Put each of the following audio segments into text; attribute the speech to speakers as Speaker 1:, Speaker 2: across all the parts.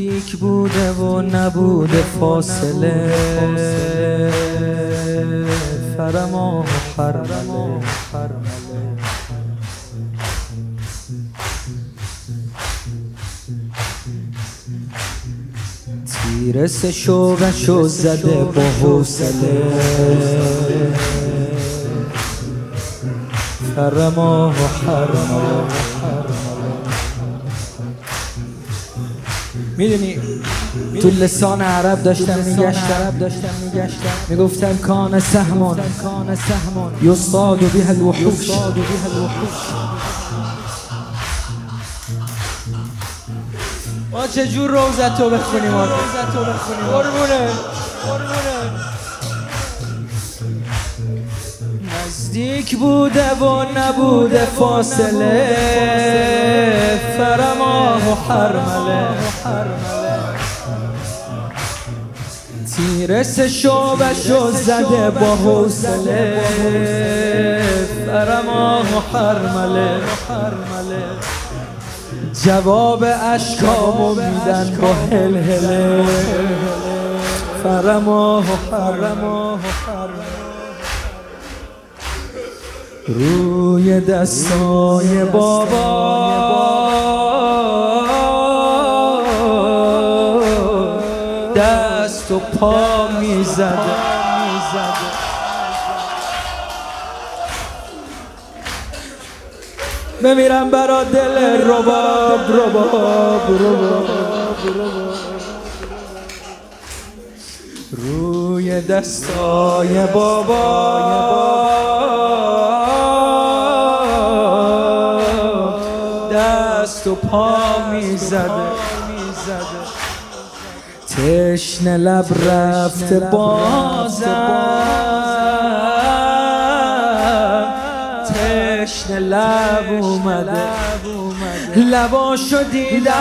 Speaker 1: نزدیک بوده و نبوده فاصله. فرما و حرمله تیرس شوقشو زده با حوصله. فرما و حرمله می‌دونی؟ تو لسان عرب داشتم میگشتم. داشتم میگشتم. می‌گفتم کان سهمون کان سهمون یصاد به الوحوش. ما چجور روزتو بخونیم روزتو بخونیم. قربونه قربونه نزدیک بوده و نبوده فاصله. فرما و حرمله. تیرس شوبشو زده با حوصله. فرما و حرمله. جواب اشکامو میدن با هلهله. فرما و حرما روی دستای بابا. دست و پا می‌زده. بمیرم برا دل رباب رباب رباب. روی دستای بابا. دست و پا می‌زده. تشن لب رفته بازم تشن لب اومده. لباشو دیدم.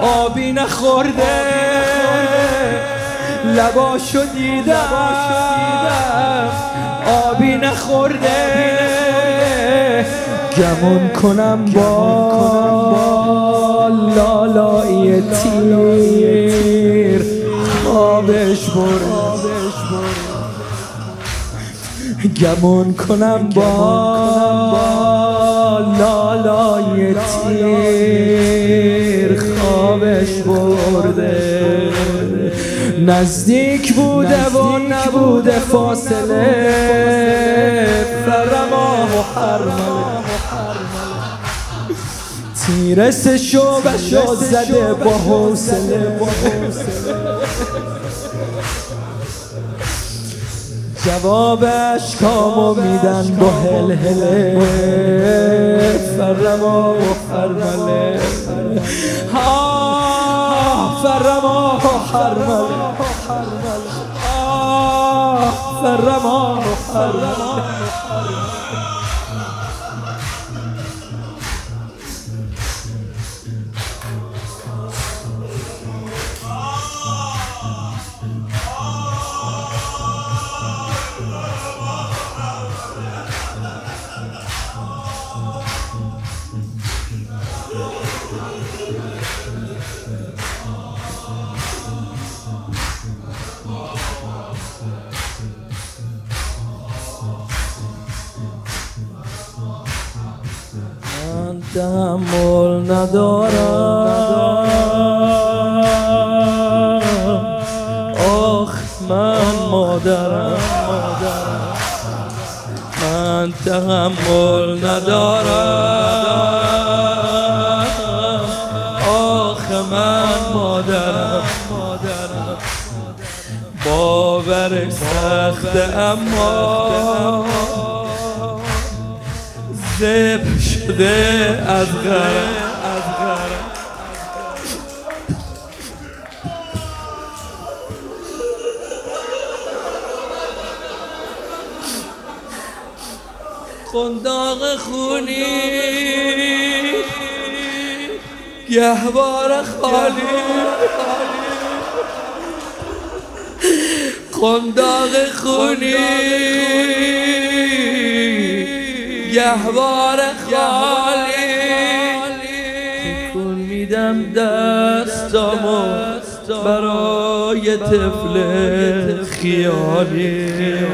Speaker 1: آبی نخورده. لباشو دیدم. آبی نخورده. گمون کنم با لالای تیر. خوابش برد گمون کنم با لالای تیر. خوابش برده. نزدیک بوده و نبوده فاصله. فرما و حرمله. تیرس شو زده با حوصله. جوابش کامو میدن با هل هله فرما و حرمله فرما و حرمله فرما و حرمله من تحمل ندارم. آخ من مادرم. من تحمل ندارم. آخ من مادرم. باور سخت اما زب شده از غرم قنداق خونی. گهوار خالی. قنداق خونی. گهوار خالی. تکون
Speaker 2: میدم دستامو برای طفل خیالی.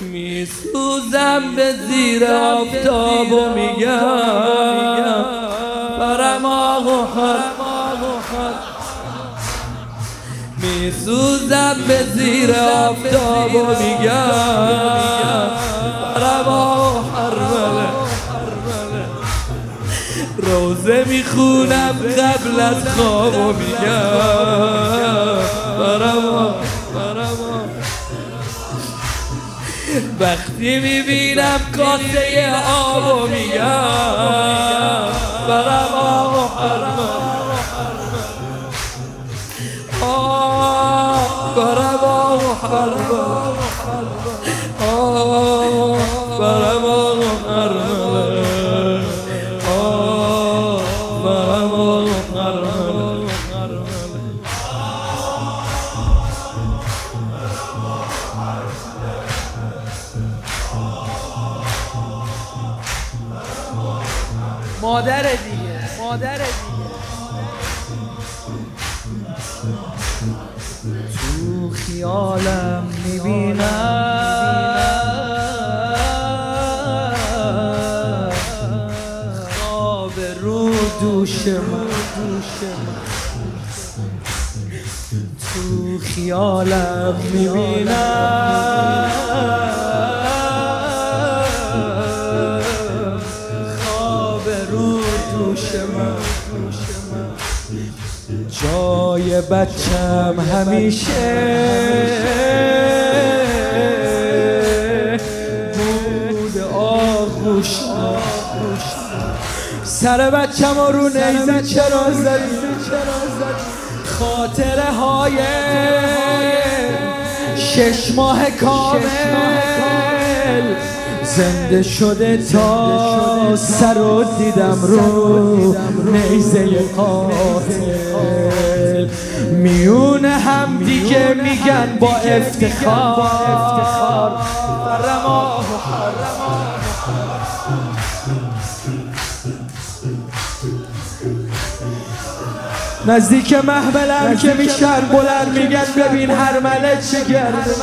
Speaker 2: میسوزم به زیر آفتاب و میگم برم آقا میسوزم به زیر آفتاب و میگم می‌خونم قبل از خواب و میگم. وقتی می‌بینم کاسه آب و میگم. برم برم آب برم
Speaker 1: مادر دیگه مادر دیگه. تو خیالم می‌بینم خواب رو دوش من. تو خیالم می‌بینم جای بچم همیشه. بود آغوش سر بچم رو نیزه چرا زدی؟ خاطره های شش ماه کامل. زنده شده تا سر و دیدم رو نیزه قاتل. میون هم دیگه میگن با افتخار. نزدیک محملم که میشن بلند میگن ببین هر مله چه گرده.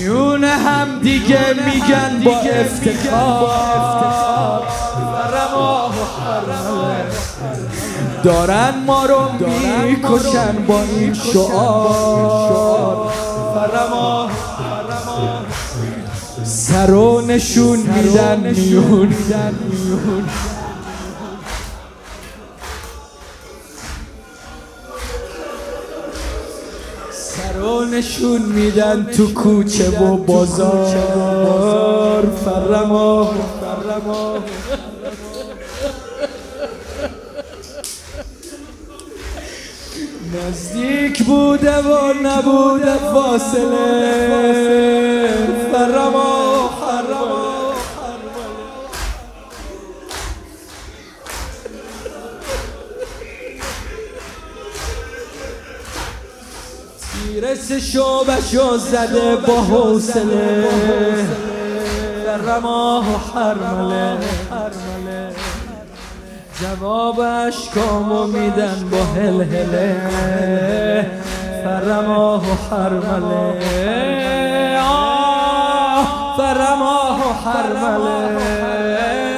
Speaker 1: میون هم دیگه میگن با افتخار. دارن ما رو می‌کشن با این شعار. سر و نشون میدن میون. نشون میدن تو کوچه و بازار. فرما. نزدیک بوده و نبوده فاصله. فرما. می‌رسه شعبشو زده با حوصله. در رماه و حرمله. جواب اشکامو میدن با هلهله. فرماه و حرمله. فرماه و حرمله.